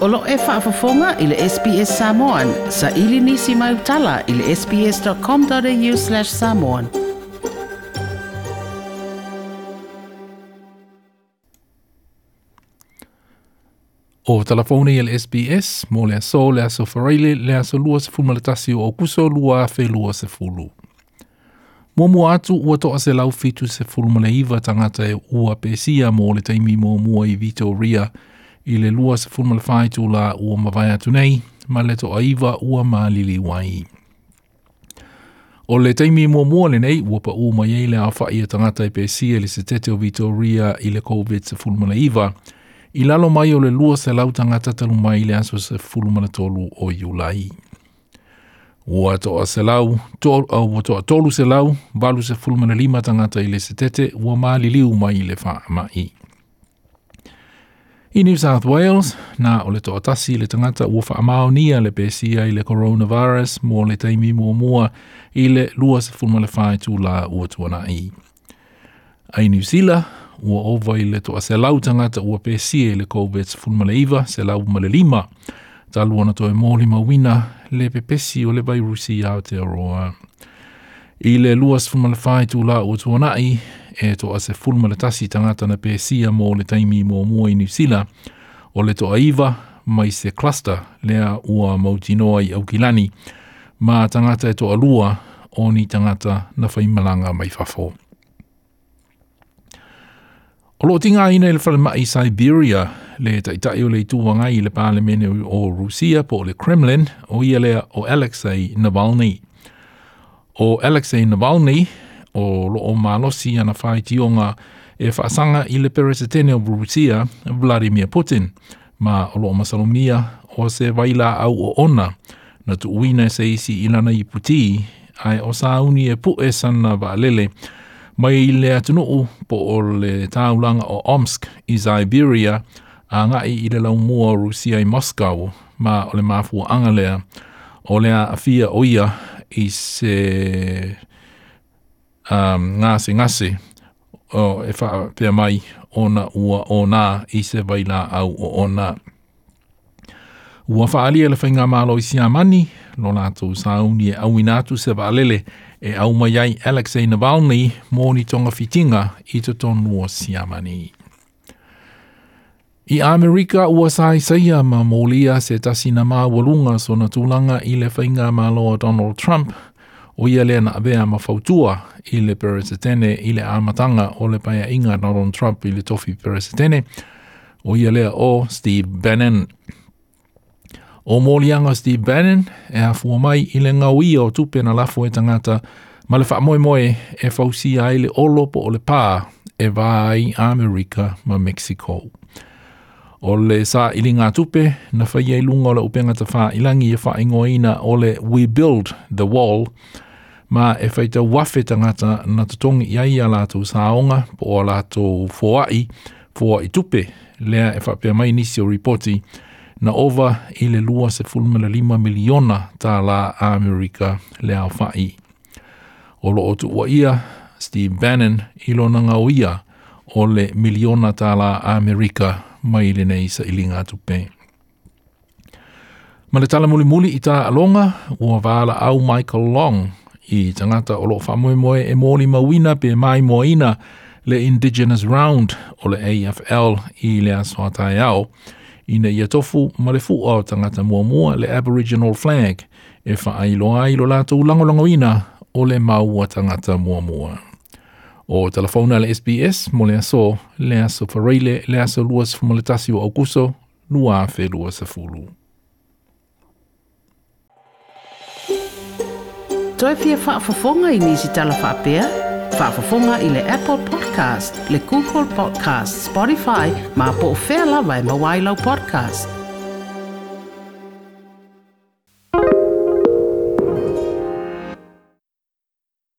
Olo e whaafafonga i le SPS Samoan. Sa ili nisi mai utala i le sps.com.au slash samoan. O telefoni i le SPS, mo le aso, le aso whareile, le aso lua se fuma le tasio o kuso lua fe lua se fulu. Mo mua atu ua toa se lau fitu se fulu ma le iwa tangata e ua pesia mo le taimi mo mua i Vito Ria, le i le lua se funu le fai tu la ua mawai atu nei, ma le to aiva ua ma lili wai. O le teimi mua mua le nei, ua pa ua mai eile a fai a tangata i pēsi e le se tete o Vitoria i le COVID se funu mana iva, i lalo mai o le lua se lau tangata talu mai le aso se funu mana tolu o iulai. Ua to a se lau, to, uh, to a tolu se lau, balu se funu mana lima tangata i le se tete, ua ma liliu mai le faa mai. I New South Wales, nā o le toatasi le tangata ua whaamaonia le pēsia i le coronavirus mō le teimi mua mua i le lua sa fulmale whae tū la ua tuana i. Ai New Zealand, ua ova i le toa se lau tangata ua pēsia i le COVID sa fulmale iwa se lau male lima, ta luana toi mō lima wina le pepesi o le vairusi i Aotearoa. I le lua sa fulmale whae tū la ua tuana i, e to a se fulma le tasi tangata na pe sia mō le taimi mō mua i New o le to aiva mai se cluster lea ua mautinoa i aukilani, ma tangata e to alua o ni tangata na whai mai fafo. O lo tinga ina i le whalema i Siberia, le taitai o le tūwanga i le pālemene o Rusia po le Kremlin, o ia lea o Alexei Navalny. O Alexei Navalny, o lo o malosi ana whai tionga e whaasanga i le peresetene o Brutia, Vladimir Putin, ma o lo o masalomia o se waila au o ona, na tu uina se isi ilana i puti, ai o sauni e pu e sana va lele, mai i le atunuu po o le taulanga o Omsk i Siberia, a ngai i le laumua o Rusia i Moscow, ma o le mafua angalea, o le a afia oia i se um, ngāse ngāse o e wha pia mai ona ua ona i se waila au o ona. Ua wha alia le whainga mālo i siā mani, lo nātou sāuni e au inātu se wālele e au mai ai Alexei Navalny mō ni tonga fitinga i te tonu o siamani. I Amerika ua sai saia ma mōlia se tasi na mā walunga so na tūlanga i le whainga mālo o Donald Trump – o ia lea na avea ma fautua i le peresetene i le amatanga o le paia inga Donald Trump i le tofi peresetene o ia lea o Steve Bannon. O molianga Steve Bannon e a fua mai i le ngau ia o tupe na lafo e tangata ma le moe moe e fausia ai le olopo o le pā e vai Amerika ma Mexico. Mexico. O le sa ili ngā tupe, na whai e lunga o le upenga ta wha ilangi e wha ingoina o le We Build the Wall, ma e whai te wafe tangata na tongi i aia lātou saonga po o lātou fōai, fōai tupe, lea e wha pia mai nisi o reporti, na ova i le lua se fulmela lima miliona tā la Amerika lea o whai. O lo o tuwa ia, Steve Bannon, ilo na o ia, o le miliona tā la Amerika lea mai i lenei sa i linga atu pē. Ma le tala muli muli i tā alonga, ua vāla au Michael Long i tangata o loo whamoe moe e mōni mawina pe mai moina le Indigenous Round o le AFL i lea aswa tai au. I ne ia tofu ma le fua o tangata mua mua le Aboriginal Flag e wha ailo ailo lato langolangoina o le maua tangata mua mua. mua. telefona al SBS mo le aso le aso whareile le aso luas fumaletasi o auguso nua fe lua sa fulu. Toi pia whaafafonga i nisi tala whapea? Whaafafonga i le Apple Podcast, le Google Podcast, Spotify, ma po o whea lawa e mawailau podcast.